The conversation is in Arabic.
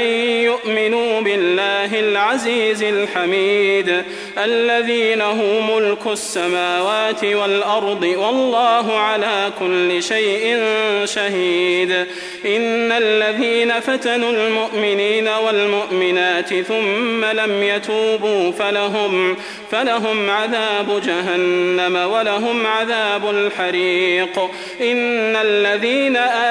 أن يؤمنوا بالله العزيز الحميد. الذي له ملك السماوات والأرض والله على كل شيء شهيد. إن الذين فتنوا المؤمنين والمؤمنات ثم لم يتوبوا فلهم فلهم عذاب جهنم ولهم عذاب الحريق. إن الذين